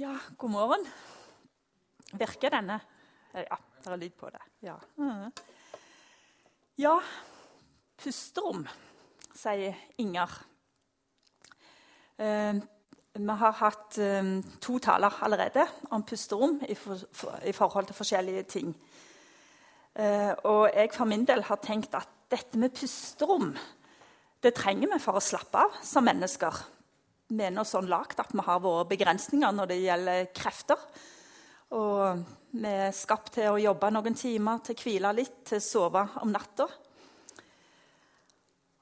Ja, god morgen. Virker denne? Ja, det er lyd på det. Ja. Mhm. ja pusterom, sier Inger. Eh, vi har hatt eh, to taler allerede om pusterom i, for, for, i forhold til forskjellige ting. Eh, og jeg for min del har tenkt at dette med pusterom det trenger vi for å slappe av som mennesker vi er sånn lagt at vi har våre begrensninger når det gjelder krefter. Og vi er skapt til å jobbe noen timer, til å hvile litt, til å sove om natta.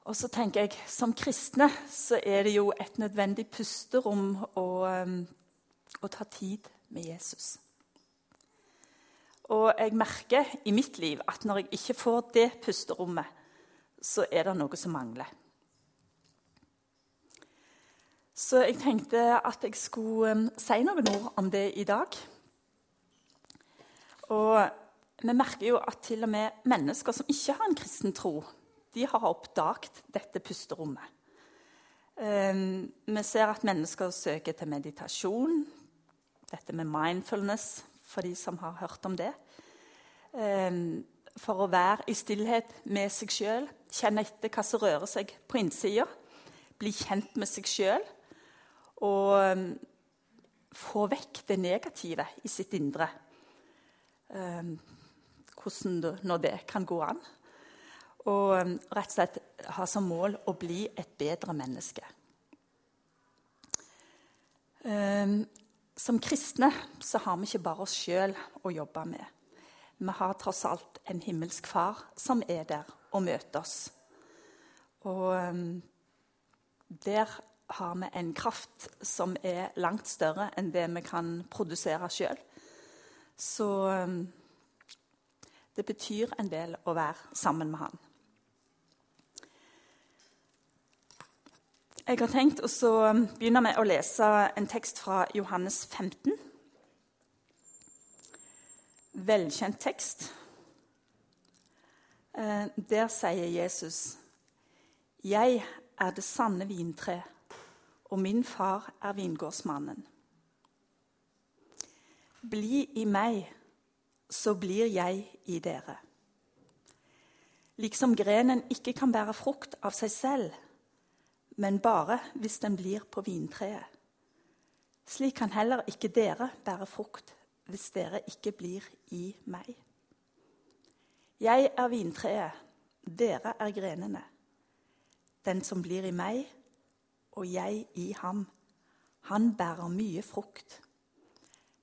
Og så tenker jeg, Som kristne så er det jo et nødvendig pusterom å, um, å ta tid med Jesus. Og jeg merker i mitt liv at når jeg ikke får det pusterommet, så er det noe som mangler. Så jeg tenkte at jeg skulle um, si noen ord om det i dag. Og vi merker jo at til og med mennesker som ikke har en kristen tro, de har oppdaget dette pusterommet. Um, vi ser at mennesker søker til meditasjon, dette med mindfulness, for de som har hørt om det. Um, for å være i stillhet med seg sjøl, kjenne etter hva som rører seg på innsida. Bli kjent med seg sjøl og um, få vekk det negative i sitt indre. Um, hvordan når det kan gå an. Og um, rett og slett ha som mål å bli et bedre menneske. som kristne så har vi ikke bare oss sjøl å jobbe med. Vi har tross alt en himmelsk far som er der og møter oss. Og der har vi en kraft som er langt større enn det vi kan produsere sjøl. Så um, det betyr en del å være sammen med han. Jeg har tenkt å um, begynne med å lese en tekst fra Johannes 15. Velkjent tekst. Eh, der sier Jesus.: Jeg er det sanne vintre og min far er vingårdsmannen. Bli i meg, så blir jeg i dere. Liksom grenen ikke kan bære frukt av seg selv, men bare hvis den blir på vintreet. Slik kan heller ikke dere bære frukt hvis dere ikke blir i meg. Jeg er vintreet, dere er grenene. Den som blir i meg, og jeg i ham. Han bærer mye frukt.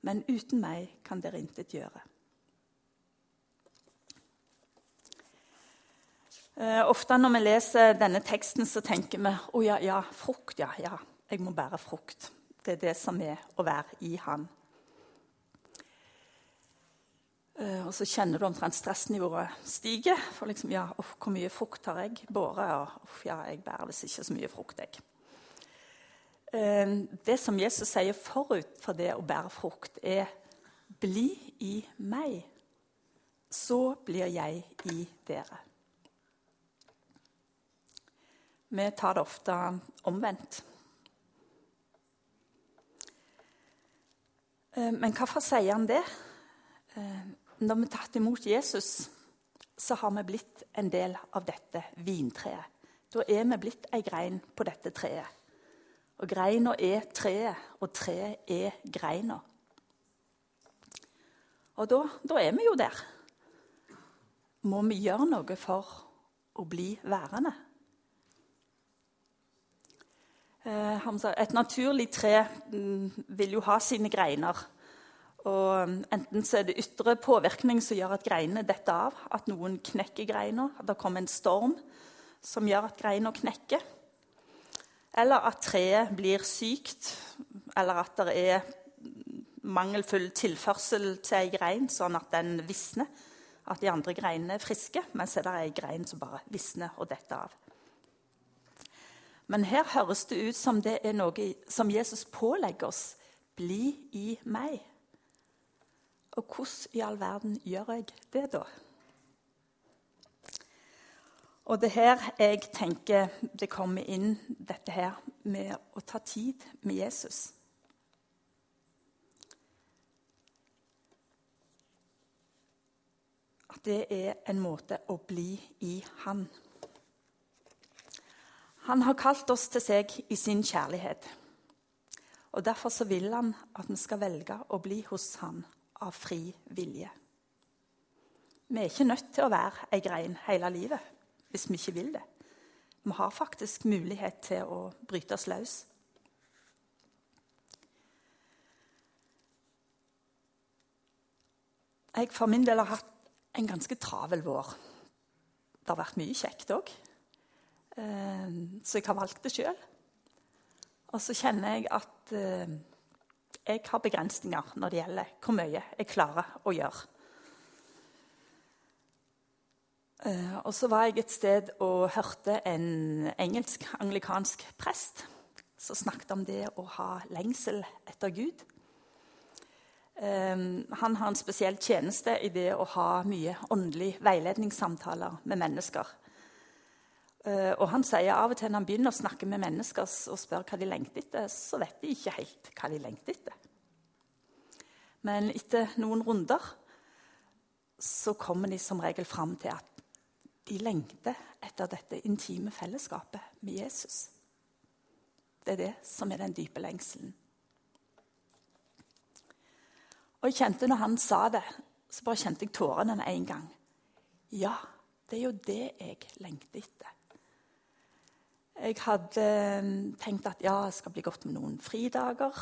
Men uten meg kan dere intet gjøre. Eh, ofte når vi leser denne teksten, så tenker vi å ja, ja, frukt, ja, ja. Jeg må bære frukt. Det er det som er å være i Han. Eh, og så kjenner du omtrent stressnivået stige. For liksom, ja, hvor mye frukt har jeg båret? Og ja, jeg bærer visst ikke så mye frukt, jeg. Ehm, det som Jesus sier forut for det å bære frukt, er 'bli i meg', så blir jeg i dere. Vi tar det ofte omvendt. Ehm, men hvorfor sier han det? Ehm, når vi har tatt imot Jesus, så har vi blitt en del av dette vintreet. Da er vi blitt ei grein på dette treet. Og greina er treet, og treet er greina. Og da, da, er vi jo der. Må vi gjøre noe for å bli værende? Eh, et naturlig tre mm, vil jo ha sine greiner. Og mm, Enten så er det ytre påvirkning som gjør at greinene detter av. At noen knekker greina. At det kommer en storm som gjør at greina knekker. Eller at treet blir sykt, eller at det er mangelfull tilførsel til ei grein, sånn at den visner. At de andre greinene er friske, mens det er ei grein som bare visner og detter av. Men her høres det ut som det er noe som Jesus pålegger oss. Bli i meg. Og hvordan i all verden gjør jeg det, da? Og det er her jeg tenker det kommer inn dette her med å ta tid med Jesus. At det er en måte å bli i Han. Han har kalt oss til seg i sin kjærlighet. Og Derfor så vil han at vi skal velge å bli hos han av fri vilje. Vi er ikke nødt til å være ei grein hele livet hvis vi ikke vil det. Vi har faktisk mulighet til å bryte oss løs. Jeg for min del har hatt en ganske travel vår. Det har vært mye kjekt òg. Eh, så jeg har valgt det sjøl. Og så kjenner jeg at eh, jeg har begrensninger når det gjelder hvor mye jeg klarer å gjøre. Eh, og så var jeg et sted og hørte en engelsk-anglikansk prest som snakket om det å ha lengsel etter Gud. Han har en spesiell tjeneste i det å ha mye åndelig veiledningssamtaler med mennesker. Eh, og han sier av og til når han begynner å snakke med mennesker og spør hva de lengter etter, så vet de ikke helt hva de lengter etter. Men etter noen runder så kommer de som regel fram til at de lengter etter dette intime fellesskapet med Jesus. Det er det som er den dype lengselen. Og jeg kjente når han sa det, så bare kjente jeg tårene med en gang. Ja, det er jo det jeg lengter etter. Jeg hadde eh, tenkt at ja, jeg skal bli godt med noen fridager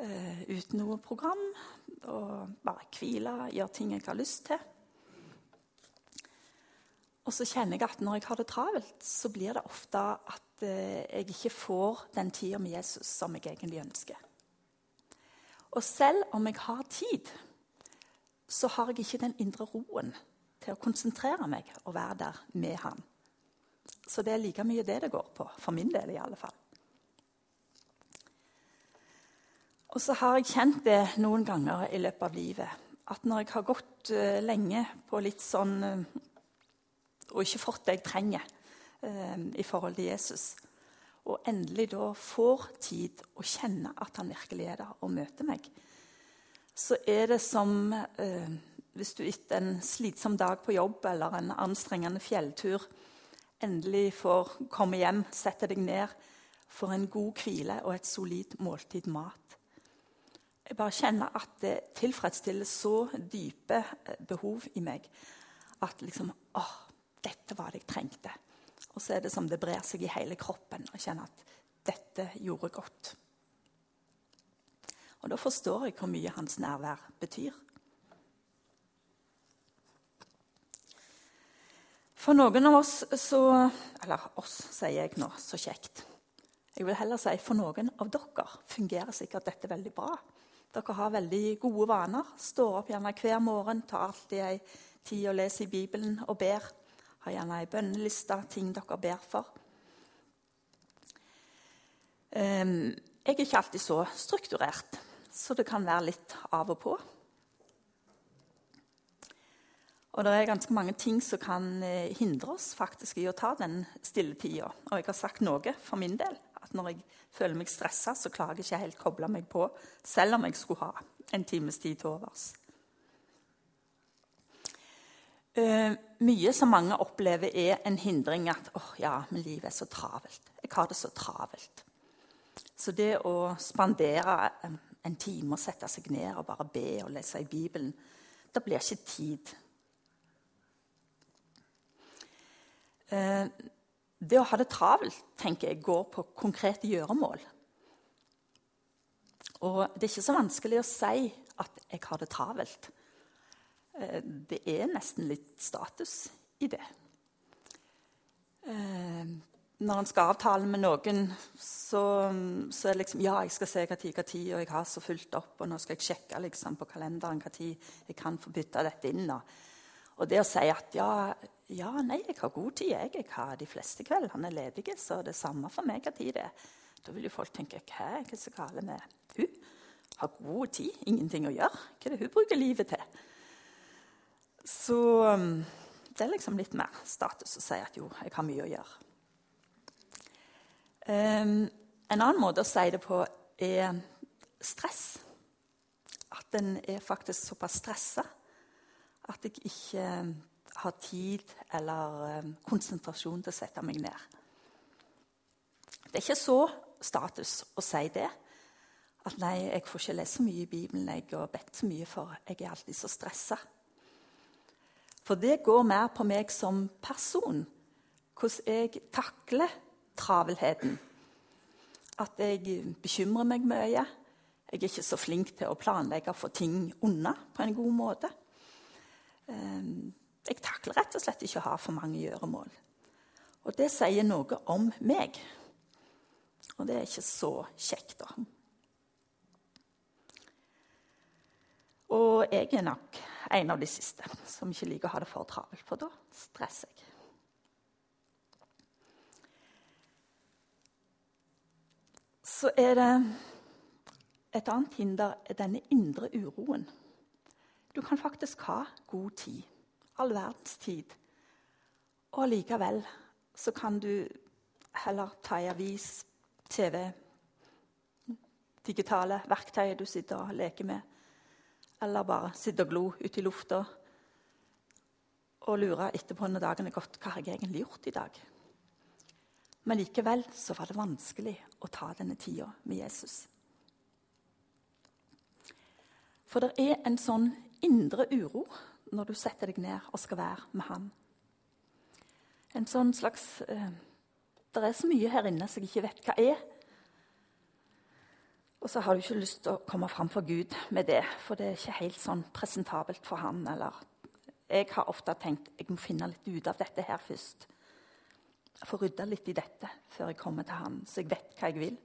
uh, uten noe program. Og bare hvile, gjøre ting jeg har lyst til. Og så kjenner jeg at når jeg har det travelt, så blir det ofte at uh, jeg ikke får den tida med Jesus som jeg egentlig ønsker. Og selv om jeg har tid, så har jeg ikke den indre roen til å konsentrere meg og være der med han. Så det er like mye det det går på. For min del, i alle fall. Og så har jeg kjent det noen ganger i løpet av livet. At når jeg har gått uh, lenge på litt sånn uh, Og ikke fått det jeg trenger eh, i forhold til Jesus, og endelig da får tid å kjenne at han virkelig er der og møter meg, så er det som hvis du etter en slitsom dag på jobb eller en anstrengende fjelltur endelig får komme hjem, sette deg ned, for en god hvile og et solid måltid mat. Jeg bare kjenner at det tilfredsstiller så dype eh, behov i meg at liksom åh, dette var det jeg trengte. Og så er det som det brer seg i hele kroppen å kjenne at dette gjorde godt. Og da forstår jeg hvor mye hans nærvær betyr. For noen av oss så Eller oss, sier jeg nå. Så kjekt. Jeg vil heller si for noen av dere fungerer sikkert dette veldig bra. Dere har veldig gode vaner. Står opp gjerne hver morgen, tar alltid ei tid å lese i Bibelen og ber. Har gjerne ei bønneliste, ting dere ber for. Um, jeg er ikke alltid så strukturert, så det kan være litt av og på. Og det er ganske mange ting som kan eh, hindre oss faktisk i å ta den stille tida. Og jeg har sagt noe for min del. At når jeg føler meg stressa, så klarer jeg ikke helt koble meg på, selv om jeg skulle ha en times tid til overs. Uh, mye som mange opplever, er en hindring at åh, oh, ja, men livet er så travelt. Jeg har det så travelt. Så det å spandere en time og sette seg ned og bare be og lese i Bibelen, det blir ikke tid Eh, det å ha det travelt tenker jeg, går på konkrete gjøremål. Og det er ikke så vanskelig å si at jeg har det travelt. Eh, det er nesten litt status i det. Eh, når en skal avtale med noen, så, så, er det liksom Ja, jeg skal se hva tid, hva tid, og jeg har så fulgt opp, og nå skal jeg sjekke liksom, på kalenderen hva tid jeg kan få bytte dette inn. Og det å si at ja, ja, nei, jeg har god tid. Jeg, jeg har de fleste kveldene ledige, så det er samme for meg hva tid det er. Da vil jo folk tenke hva er det så galt med hun? Har god tid, ingenting å gjøre. Hva er det hun bruker livet til? Så um, det er liksom litt mer status å si at jo, jeg har mye å gjøre. Um, en annen måte å si det på er stress. At en er faktisk såpass stressa At jeg ikke eh, har tid eller eh, konsentrasjon til å sette meg ned. Det er ikke så status å si det. At nei, jeg får ikke lese så mye i Bibelen jeg, har bedt så mye, for jeg er alltid så stressa. For det går mer på meg som person, hvordan jeg takler travelheten. At jeg bekymrer meg mye. Jeg er ikke så flink til å planlegge og få ting unna på en god måte. Ehm, jeg takler rett og slett ikke å ha for mange gjøremål. Og det sier noe om meg. Og det er ikke så kjekt, da. Og jeg er nok en av de siste som ikke liker å ha det for travelt, for da stresser jeg. Så er det et annet hinder er denne indre uroen. Du kan faktisk ha god tid, all verdens tid. Og allikevel så kan du heller ta i avis, TV, digitale verktøy du sitter og leker med. Eller bare sitte og glo ute i lufta og lure etterpå når dagen er gått hva har jeg egentlig gjort i dag. Men likevel så var det vanskelig å ta denne tida med Jesus. For det er en sånn indre uro når du setter deg ned og skal være med Han. En sånn slags eh, Det er så mye her inne som jeg ikke vet hva er. Og så har du ikke lyst til å komme fram for Gud med det, for det er ikke helt sånn presentabelt for han. Eller jeg har ofte tenkt jeg må finne litt ut av dette her først. Få rydda litt i dette før jeg kommer til han, så jeg vet hva jeg vil.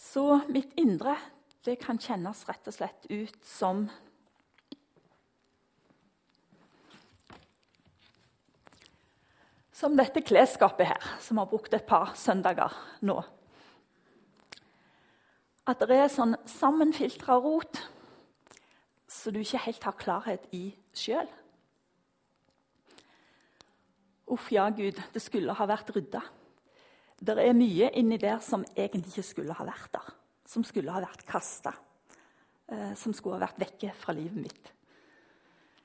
Så mitt indre det kan kjennes rett og slett ut som Som dette klesskapet her, som har brukt et par søndager nå at det er sånn sammenfiltra rot så du ikke helt har klarhet i sjøl. Uff, ja, Gud, det skulle ha vært rydda. Det er mye inni der som egentlig ikke skulle ha vært der. Som skulle ha vært kasta. Eh, som skulle ha vært vekke fra livet mitt.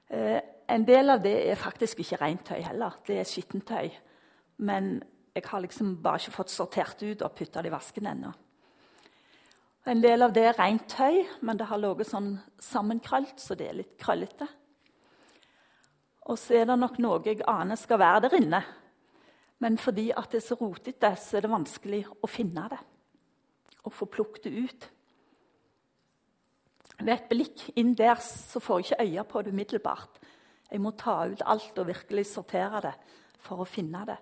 Eh, en del av det er faktisk ikke rent tøy heller. Det er skittentøy. Men jeg har liksom bare ikke fått sortert ut og putta det i vasken ennå. En del av det er rent tøy, men det har ligget sånn sammenkrølt, så det er litt krøllete. Og så er det nok noe jeg aner skal være der inne. Men fordi det er så rotete, så er det vanskelig å finne det. Og få plukket det ut. Ved et blikk inn der så får jeg ikke øye på det umiddelbart. Jeg må ta ut alt og virkelig sortere det for å finne det.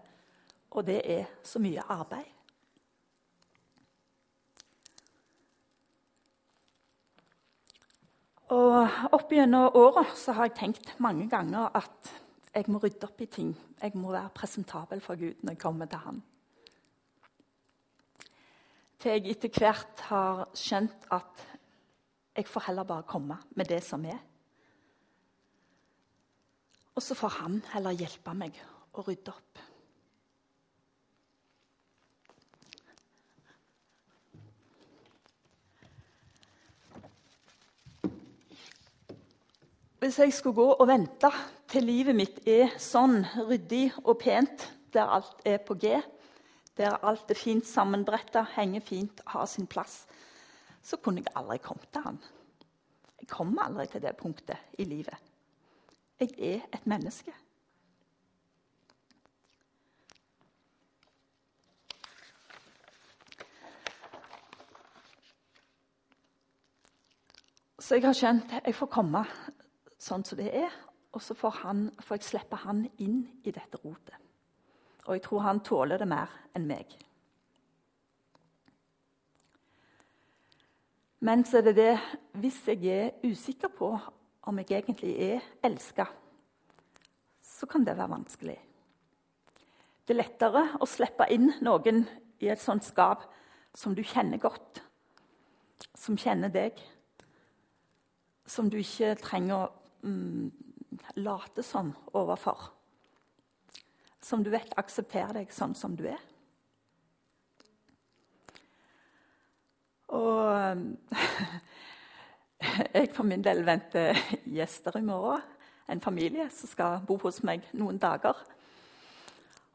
Og det er så mye arbeid. Og Opp gjennom åra har jeg tenkt mange ganger at jeg må rydde opp i ting. Jeg må være presentabel for Gud når jeg kommer til Han. Til jeg etter hvert har skjønt at jeg får heller bare komme med det som er. Og så får Han heller hjelpe meg å rydde opp. Hvis jeg skulle gå og vente til livet mitt er sånn ryddig og pent, der alt er på G, der alt er fint sammenbretta, henger fint, har sin plass, så kunne jeg aldri kommet til han. Jeg kommer aldri til det punktet i livet. Jeg er et menneske. Så jeg har skjønt jeg får komme sånn som det er. Og så får, han, får jeg slippe han inn i dette rotet. Og jeg tror han tåler det mer enn meg. Men så er det det hvis jeg er usikker på om jeg egentlig er elska, så kan det være vanskelig. Det er lettere å slippe inn noen i et sånt skap som du kjenner godt, som kjenner deg, som du ikke trenger å mm, late som overfor. Som du vet aksepterer deg sånn som du er. Og jeg for min del venter gjester i morgen. En familie som skal bo hos meg noen dager.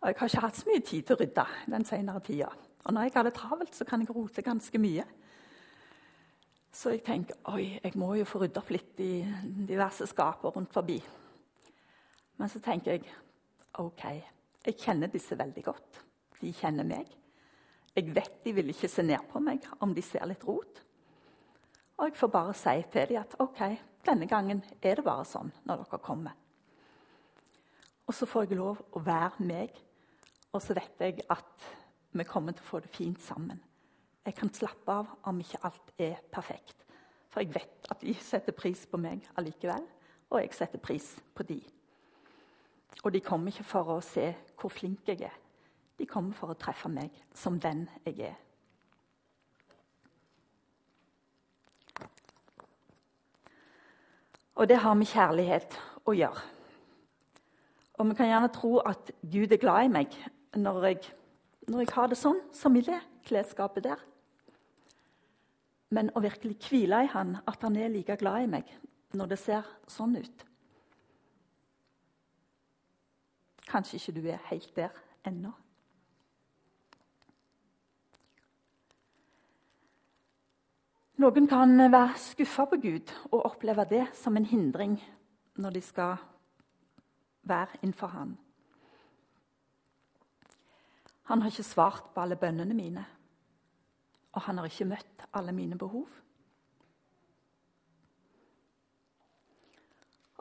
Og jeg har ikke hatt så mye tid til å rydde den senere tida. Og når jeg har det travelt, så kan jeg rote ganske mye. Så jeg tenker oi, jeg må jo få rydda opp litt i diverse skaper rundt forbi. Men så tenker jeg OK, jeg kjenner disse veldig godt. De kjenner meg. Jeg vet de vil ikke se ned på meg om de ser litt rot. Og jeg får bare si til dem at OK, denne gangen er det bare sånn når dere kommer. Og så får jeg lov å være meg, og så vet jeg at vi kommer til å få det fint sammen. Jeg kan slappe av om ikke alt er perfekt. For jeg vet at de setter pris på meg allikevel, og jeg setter pris på de. Og de kommer ikke for å se hvor flink jeg er. De kommer for å treffe meg som den jeg er. Og det har med kjærlighet å gjøre. Og vi kan gjerne tro at Gud er glad i meg når jeg, når jeg har det sånn som i det klesskapet der. Men å virkelig hvile i Han, at han er like glad i meg når det ser sånn ut Kanskje ikke du er helt der ennå. Noen kan være skuffa på Gud og oppleve det som en hindring når de skal være innenfor Han. Han har ikke svart på alle bønnene mine, og han har ikke møtt alle mine behov.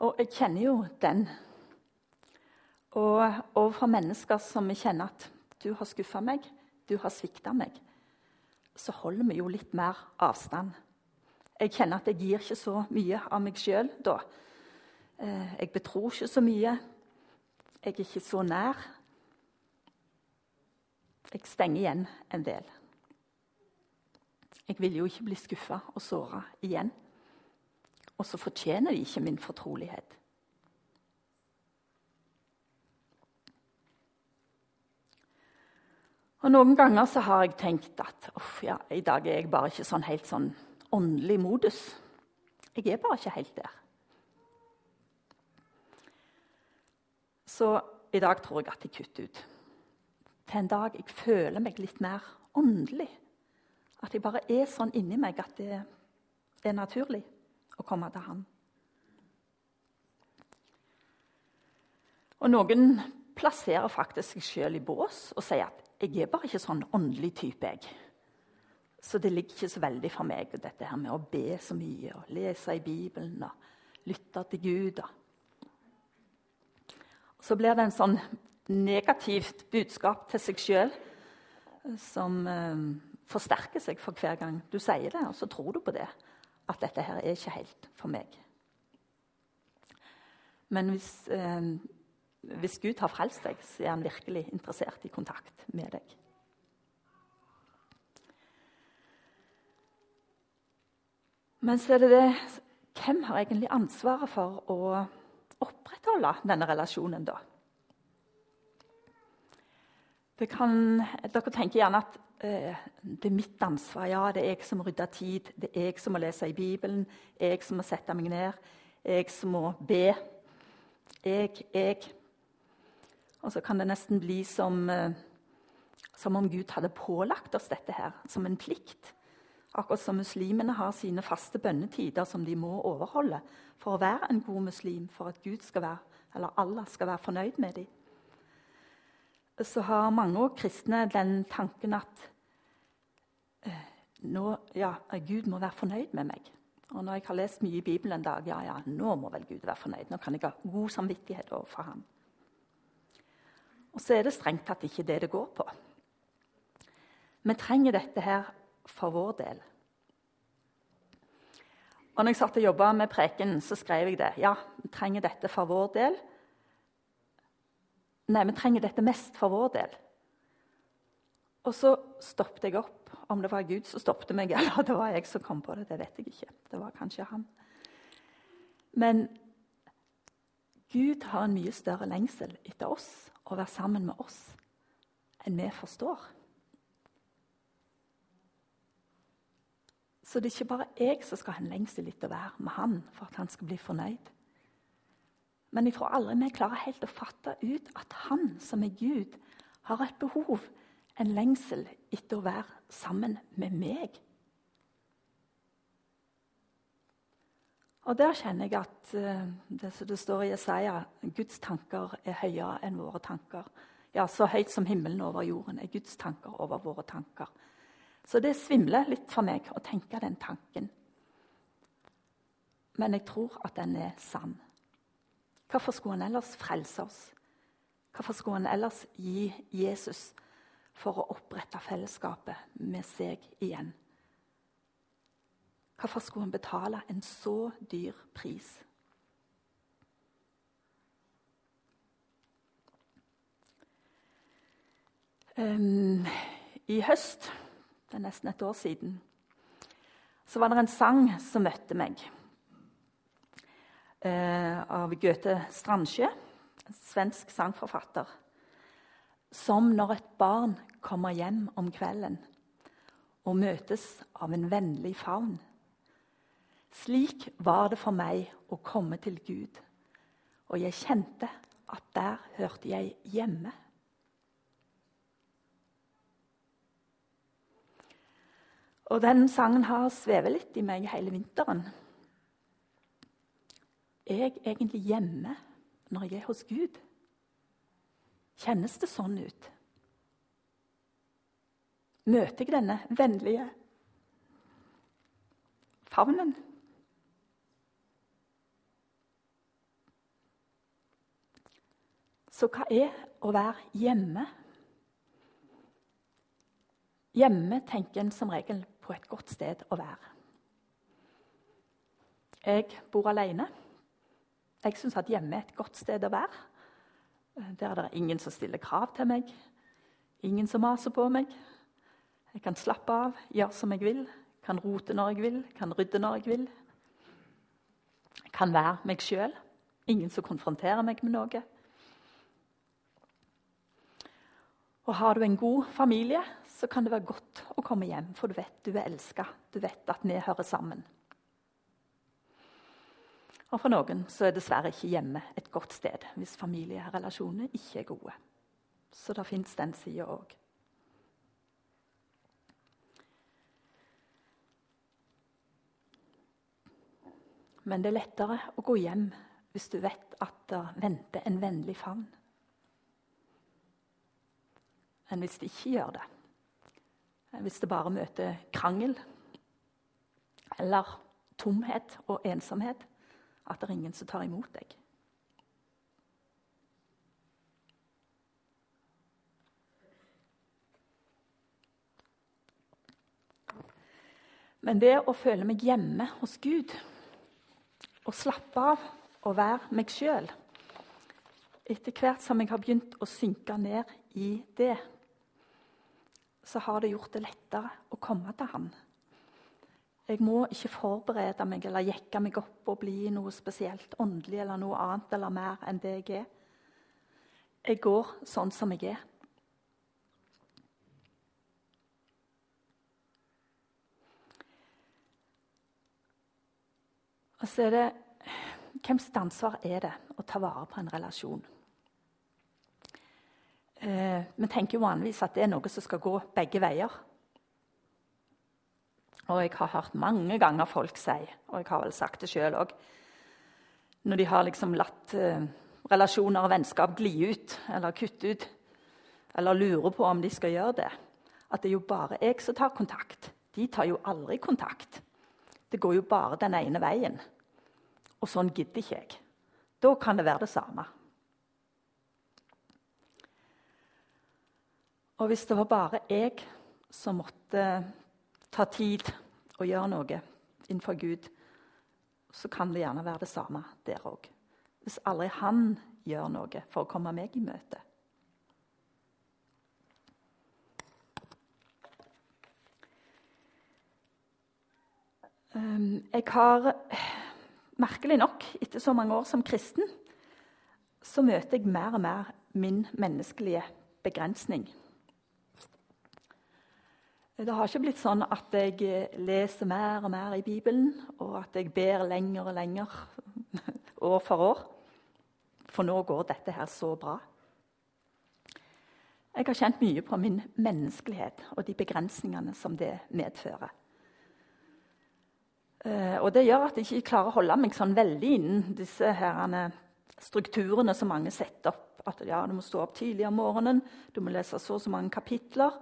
Og jeg kjenner jo den. Og overfor mennesker som kjenner at du har skuffa meg, du har svikta meg så holder vi jo litt mer avstand. Jeg kjenner at jeg gir ikke så mye av meg sjøl da. Eh, jeg betror ikke så mye. Jeg er ikke så nær. Jeg stenger igjen en del. Jeg vil jo ikke bli skuffa og såra igjen. Og så fortjener de ikke min fortrolighet. Og Noen ganger så har jeg tenkt at ja, i dag er jeg bare ikke sånn helt sånn åndelig modus. Jeg er bare ikke helt der. Så i dag tror jeg at jeg kutter ut. Til en dag jeg føler meg litt mer åndelig. At jeg bare er sånn inni meg at det er naturlig å komme til Han. Og noen plasserer faktisk seg sjøl i bås og sier at jeg er bare ikke sånn åndelig type. jeg. Så det ligger ikke så veldig for meg, dette her med å be så mye og lese i Bibelen og lytte til Gud. Så blir det en sånn negativt budskap til seg sjøl som eh, forsterker seg for hver gang du sier det, og så tror du på det. At dette her er ikke helt for meg. Men hvis eh, hvis Gud har frelst deg, så er han virkelig interessert i kontakt med deg. Men så er det det Hvem har egentlig ansvaret for å opprettholde denne relasjonen, da? Kan, dere tenker gjerne at eh, det er mitt ansvar. Ja, det er jeg som må rydde tid. Det er jeg som må lese i Bibelen. Jeg som må sette meg ned. Jeg som må be. Jeg, jeg. Og så kan det nesten bli som, eh, som om Gud hadde pålagt oss dette her som en plikt. Akkurat som muslimene har sine faste bønnetider som de må overholde for å være en god muslim, for at Gud skal være, eller Allah skal være fornøyd med dem. Så har mange kristne den tanken at eh, nå, ja, Gud må være fornøyd med meg. Og når jeg har lest mye i Bibelen en dag, ja, ja, nå må vel Gud være fornøyd. Nå kan jeg ha god samvittighet overfor ham. Og så er det strengt tatt ikke det det går på. Vi trenger dette her for vår del. Og når jeg satt og jobba med prekenen, så skrev jeg det. Ja, vi trenger dette for vår del. Nei, vi trenger dette mest for vår del. Og så stoppet jeg opp. Om det var Gud som stoppet meg, eller det var jeg som kom på det, det vet jeg ikke. Det var kanskje han. Men Gud har en mye større lengsel etter oss å være sammen med oss enn vi forstår. Så det er ikke bare jeg som skal ha en lengsel etter å være med han for at han skal bli fornøyd. Men jeg tror aldri vi klarer helt å fatte ut at han som er Gud, har et behov, en lengsel etter å være sammen med meg. Og der kjenner jeg at uh, det det står i Jesaja, Guds tanker er høyere enn våre tanker. Ja, så høyt som himmelen over jorden er Guds tanker over våre tanker. Så det svimler litt for meg å tenke den tanken. Men jeg tror at den er sann. Hvorfor skulle han ellers frelse oss? Hvorfor skulle han ellers gi Jesus for å opprette fellesskapet med seg igjen? Hvorfor skulle han betale en så dyr pris? Um, I høst, det er nesten et år siden, så var det en sang som møtte meg. Uh, av Goethe Strandsjø, en svensk sangforfatter. Som når et barn kommer hjem om kvelden og møtes av en vennlig favn. Slik var det for meg å komme til Gud, og jeg kjente at der hørte jeg hjemme. Og den sangen har svevet litt i meg hele vinteren. Er jeg egentlig hjemme når jeg er hos Gud? Kjennes det sånn ut? Møter jeg denne vennlige favnen? Så hva er å være hjemme? Hjemme tenker en som regel på et godt sted å være. Jeg bor alene. Jeg syns at hjemme er et godt sted å være. Der er det ingen som stiller krav til meg, ingen som maser på meg. Jeg kan slappe av, gjøre som jeg vil, kan rote når jeg vil, kan rydde når jeg vil. Jeg kan være meg sjøl. Ingen som konfronterer meg med noe. Og har du en god familie, så kan det være godt å komme hjem, for du vet du er elska. Du vet at vi hører sammen. Og for noen så er dessverre ikke hjemme et godt sted hvis familierelasjonene ikke er gode. Så det fins den sida òg. Men det er lettere å gå hjem hvis du vet at det venter en vennlig favn enn hvis de ikke gjør det. Hvis det bare møter krangel eller tomhet og ensomhet, at det er ingen som tar imot deg. Men det å føle meg hjemme hos Gud, og slappe av og være meg sjøl Etter hvert som jeg har begynt å synke ned i det, så har det gjort det lettere å komme til Han. Jeg må ikke forberede meg eller jekke meg opp og bli noe spesielt åndelig eller noe annet eller mer enn det jeg er. Jeg går sånn som jeg er. Og så er det Hvems ansvar er det å ta vare på en relasjon? Eh, vi tenker jo vanligvis at det er noe som skal gå begge veier. Og jeg har hørt mange ganger folk si, og jeg har vel sagt det sjøl òg Når de har liksom latt eh, relasjoner og vennskap gli ut eller kutte ut, eller lurer på om de skal gjøre det, at det er jo bare jeg som tar kontakt. De tar jo aldri kontakt. Det går jo bare den ene veien. Og sånn gidder ikke jeg. Da kan det være det samme. Og hvis det var bare jeg som måtte ta tid og gjøre noe innenfor Gud, så kan det gjerne være det samme der òg. Hvis aldri han gjør noe for å komme meg i møte. Ehm, jeg har Merkelig nok, etter så mange år som kristen, så møter jeg mer og mer min menneskelige begrensning. Det har ikke blitt sånn at jeg leser mer og mer i Bibelen, og at jeg ber lenger og lenger år for år. For nå går dette her så bra. Jeg har kjent mye på min menneskelighet og de begrensningene som det medfører. Eh, og Det gjør at jeg ikke klarer å holde meg sånn veldig innen disse herrene, strukturene som mange setter opp. At ja, Du må stå opp tidlig om morgenen, du må lese så og så mange kapitler,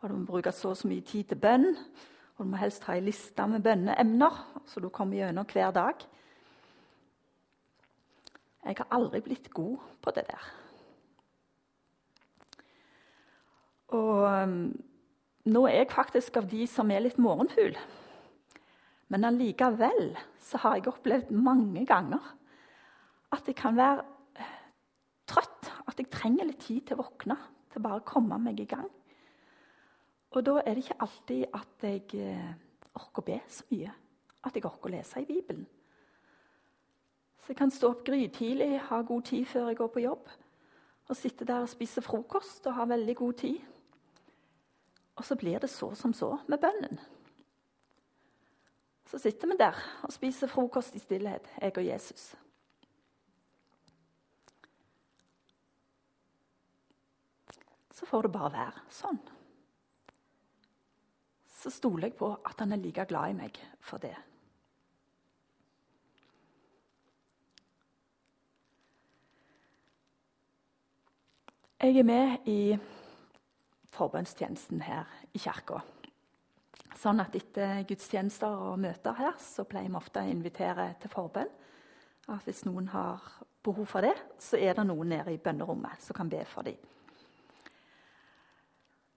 og du må bruke så og så mye tid til bønn. Og du må helst ha ei liste med bønneemner, så du kommer gjennom hver dag. Jeg har aldri blitt god på det der. Og um, nå er jeg faktisk av de som er litt morgenfugl. Men allikevel så har jeg opplevd mange ganger at jeg kan være trøtt. At jeg trenger litt tid til å våkne, til bare å komme meg i gang. Og da er det ikke alltid at jeg eh, orker å be så mye. At jeg orker å lese i Bibelen. Så jeg kan stå opp grytidlig, ha god tid før jeg går på jobb. Og sitte der og spise frokost og ha veldig god tid. Og så blir det så som så med bønnen. Så sitter vi der og spiser frokost i stillhet, jeg og Jesus. Så får det bare være sånn. Så stoler jeg på at han er like glad i meg for det. Jeg er med i forbønnstjenesten her i kirka. Sånn at etter gudstjenester og møter her så pleier vi ofte å invitere til forbønn. At hvis noen har behov for det, så er det noen nede i bønnerommet som kan be for dem.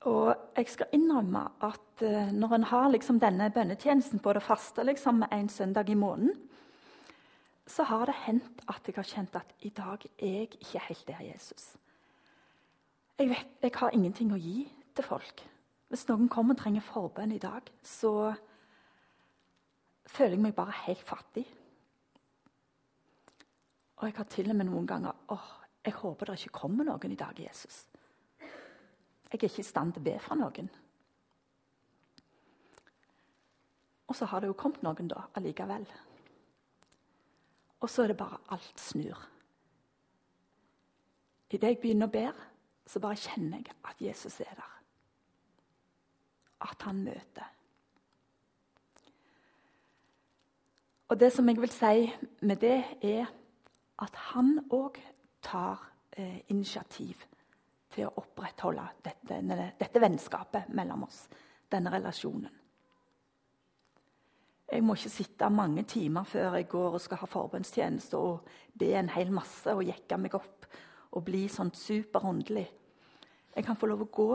Og jeg skal innrømme at uh, når en har liksom denne bønnetjenesten på det faste liksom, en søndag i måneden, så har det hendt at jeg har kjent at i dag er jeg ikke helt der Jesus. Jeg vet jeg har ingenting å gi til folk. Hvis noen kommer og trenger forbønn i dag, så føler jeg meg bare helt fattig. Og jeg har til og med noen ganger åh, jeg håper det ikke kommer noen i dag, Jesus. Jeg er ikke i stand til å be for noen. Og så har det jo kommet noen da allikevel. Og så er det bare alt snur. Idet jeg begynner å be, så bare kjenner jeg at Jesus er der at han møter. Og Det som jeg vil si med det, er at han òg tar eh, initiativ til å opprettholde dette, dette vennskapet mellom oss, denne relasjonen. Jeg må ikke sitte mange timer før jeg går og skal ha forbønnstjeneste og be en hel masse og jekke meg opp og bli sånn superåndelig. Jeg kan få lov å gå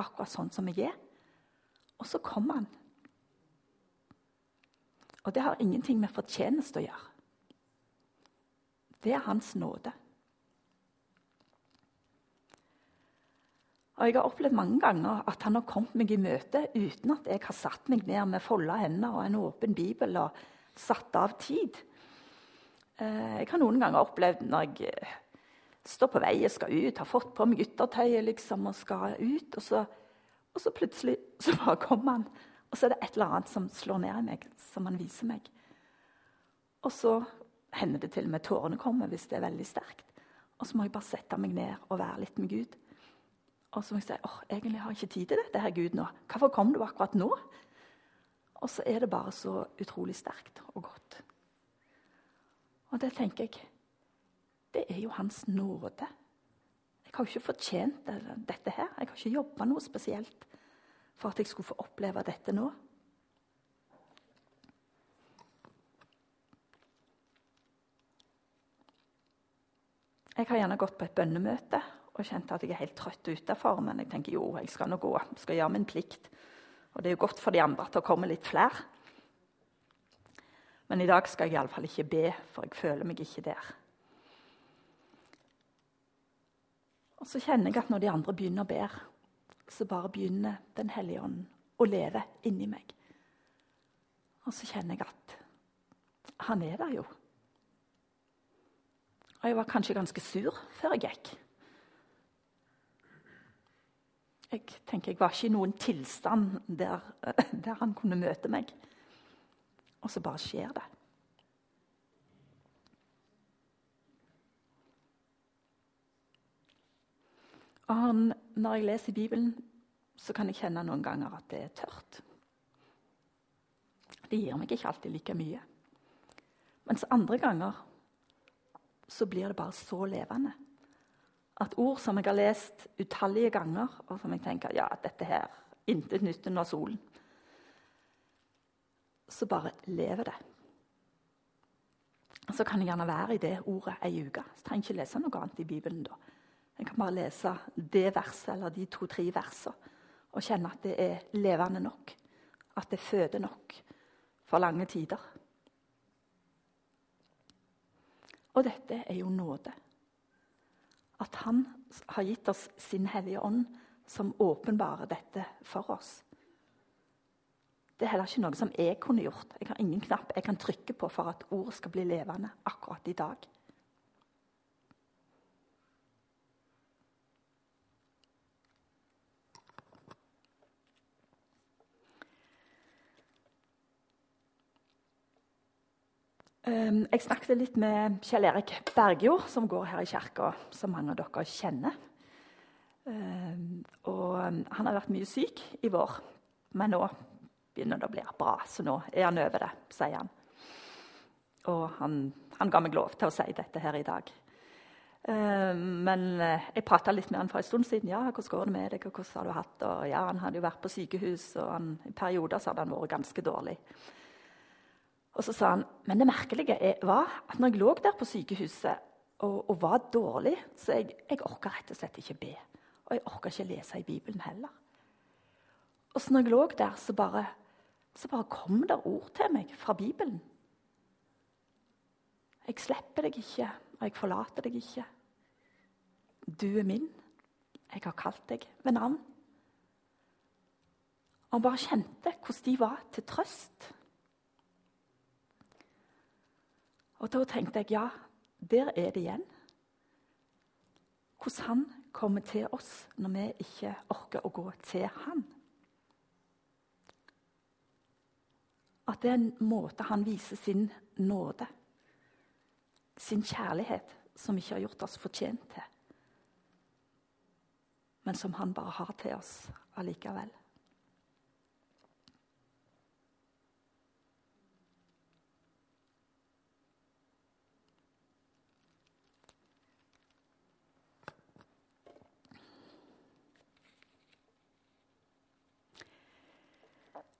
akkurat sånn som jeg er, og så kommer han. Og det har ingenting med fortjeneste å gjøre. Det er hans nåde. Og Jeg har opplevd mange ganger at han har kommet meg i møte uten at jeg har satt meg ned med folda hender og en åpen bibel og satt av tid. Eh, jeg har noen ganger opplevd når jeg eh, står på vei og skal ut, har fått på meg yttertøyet liksom, og skal ut, og så og så plutselig så bare kommer han. Og så er det et eller annet som slår ned i meg, som han viser meg. Og så hender det til og med tårene kommer hvis det er veldig sterkt. Og så må jeg bare sette meg ned og være litt med Gud. Og så må jeg si åh, egentlig har jeg ikke tid til dette, her Gud, nå. Hvorfor kom du akkurat nå? Og så er det bare så utrolig sterkt og godt. Og det tenker jeg Det er jo Hans nåde. Jeg har jo ikke fortjent dette her. Jeg har ikke jobba noe spesielt for at jeg skulle få oppleve dette nå. Jeg har gjerne gått på et bønnemøte og kjente at jeg er helt trøtt utafor. Men jeg tenker jo, jeg skal nå gå. Jeg skal gjøre min plikt. Og det er jo godt for de andre at det kommer litt flere. Men i dag skal jeg iallfall ikke be, for jeg føler meg ikke der. Og så kjenner jeg at når de andre begynner å be, så bare begynner Den hellige ånden å leve inni meg. Og så kjenner jeg at han er der jo. Og jeg var kanskje ganske sur før jeg gikk. Jeg tenker jeg var ikke i noen tilstand der, der han kunne møte meg. Og så bare skjer det. Og når jeg leser Bibelen, så kan jeg kjenne noen ganger at det er tørt. Det gir meg ikke alltid like mye. Mens andre ganger så blir det bare så levende. At ord som jeg har lest utallige ganger, og som jeg tenker ja, dette her, intet nytt under solen Så bare lever det. Så kan jeg gjerne være i det ordet ei uke. Så trenger jeg ikke lese noe annet i Bibelen da. Jeg kan bare lese det verset eller de to-tre versene og kjenne at det er levende nok. At det føder nok for lange tider. Og dette er jo nåde. At Han har gitt oss sin Hellige Ånd, som åpenbarer dette for oss. Det er heller ikke noe som jeg kunne gjort. Jeg har ingen knapp jeg kan trykke på for at ordet skal bli levende akkurat i dag. Jeg snakket litt med Kjell Erik Bergjord, som går her i kirka, som mange av dere kjenner. Ehm, og ehm, han har vært mye syk i vår, men nå begynner det å bli bra. Så nå er han over det, sier han. Og han, han ga meg lov til å si dette her i dag. Men eh, jeg prata litt med han for en stund siden. ja, 'Hvordan går det med deg?' og 'Hvordan har du hatt det?' Ja, Han hadde jo vært på sykehus, og han, i perioder så hadde han vært ganske dårlig. Og så sa han men det merkelige var at når jeg lå der på sykehuset og, og var dårlig, så jeg, jeg orka rett og slett ikke be. Og jeg orka ikke lese i Bibelen heller. Og så når jeg lå der, så bare, så bare kom det ord til meg fra Bibelen. Jeg slipper deg ikke, og jeg forlater deg ikke. Du er min. Jeg har kalt deg ved navn. Og han bare kjente hvordan de var til trøst. Og da tenkte jeg ja, der er det igjen. Hvordan han kommer til oss når vi ikke orker å gå til han. At det er en måte han viser sin nåde, sin kjærlighet, som ikke har gjort oss fortjent til. Men som han bare har til oss allikevel.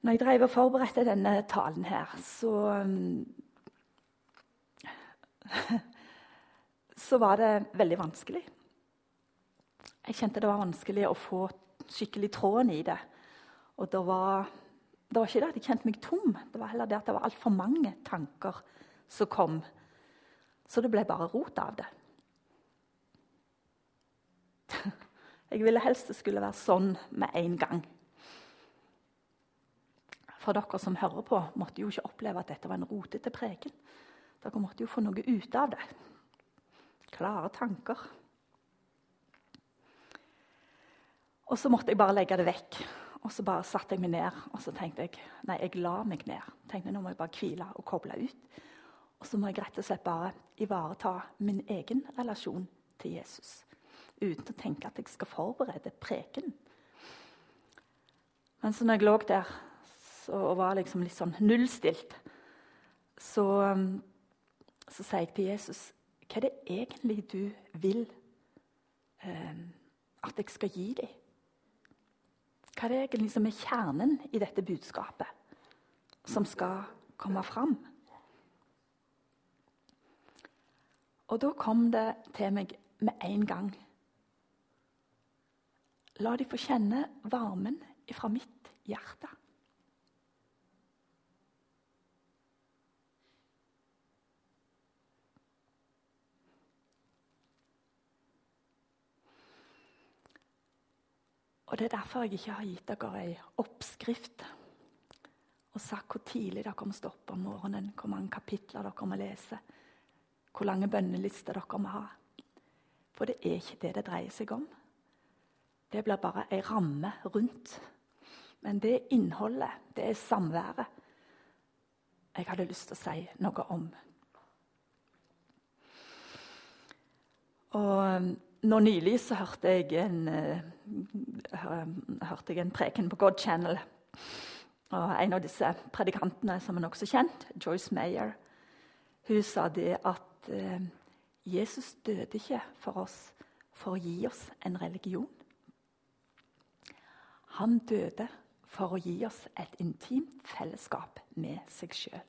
Når jeg drev og forberedte denne talen her, så um, Så var det veldig vanskelig. Jeg kjente det var vanskelig å få skikkelig tråden i det. Og det var, det var ikke det at jeg kjente meg tom, det var heller det at det var altfor mange tanker som kom. Så det ble bare rot av det. Jeg ville helst det skulle være sånn med en gang. For dere som hører på, måtte jo ikke oppleve at dette var en rotete preken. Dere måtte jo få noe ut av det. Klare tanker. Og så måtte jeg bare legge det vekk. Og så bare satte jeg meg ned og så tenkte jeg, nei, jeg la meg ned. Tenkte Nå må jeg bare hvile og koble ut. Og så må jeg rett og slett bare ivareta min egen relasjon til Jesus. Uten å tenke at jeg skal forberede preken. Men så når jeg lå der, og var liksom litt sånn nullstilt, så, um, så sier jeg til Jesus Hva er det egentlig du vil eh, at jeg skal gi dem? Hva er det egentlig som er kjernen i dette budskapet som skal komme fram? Og da kom det til meg med en gang. La de få kjenne varmen fra mitt hjerte. Og Det er derfor jeg ikke har gitt dere ei oppskrift og sagt hvor tidlig dere må stå opp om morgenen, hvor mange kapitler dere må lese, hvor lange bønnelister dere må ha. For det er ikke det det dreier seg om. det blir bare ei ramme rundt. Men det er innholdet, det er samværet, jeg hadde lyst til å si noe om. Og nå nylig så hørte jeg en, uh, hørte jeg en preken på God Channel. Og en av disse predikantene som er nokså kjent, Joyce Mayer, hun sa det at uh, Jesus døde ikke for oss for å gi oss en religion. Han døde for å gi oss et intimt fellesskap med seg sjøl.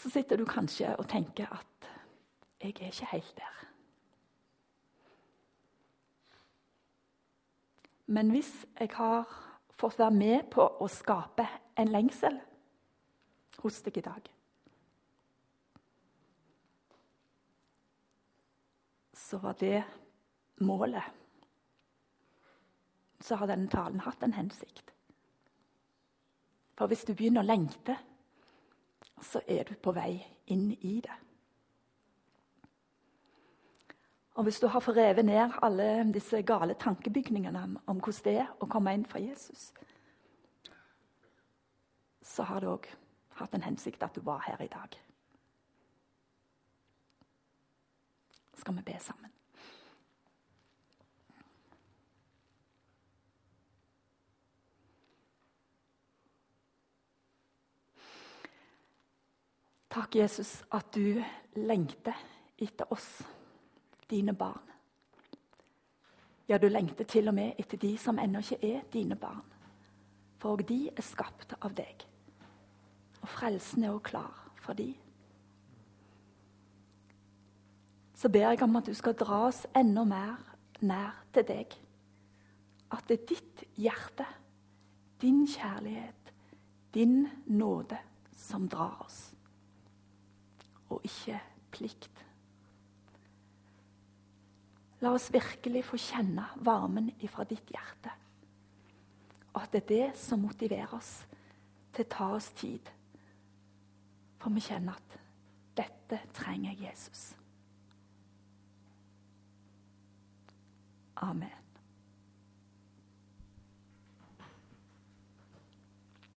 Så sitter du kanskje og tenker at 'jeg er ikke helt der'. Men hvis jeg har fått være med på å skape en lengsel hos deg i dag så var det målet. Så har denne talen hatt en hensikt. For hvis du begynner å lengte, så er du på vei inn i det. Og hvis du har fått revet ned alle disse gale tankebygningene om hvordan det er å komme inn fra Jesus, så har det òg hatt en hensikt at du var her i dag. skal vi be sammen. Takk, Jesus, at du lengter etter oss, dine barn. Ja, du lengter til og med etter de som ennå ikke er dine barn. For òg de er skapt av deg. Og frelsen er òg klar for de så ber jeg om at du skal dra oss enda mer nær til deg. At det er ditt hjerte, din kjærlighet, din nåde som drar oss, og ikke plikt. La oss virkelig få kjenne varmen ifra ditt hjerte. At det er det som motiverer oss til å ta oss tid. For vi kjenner at dette trenger Jesus. Amen.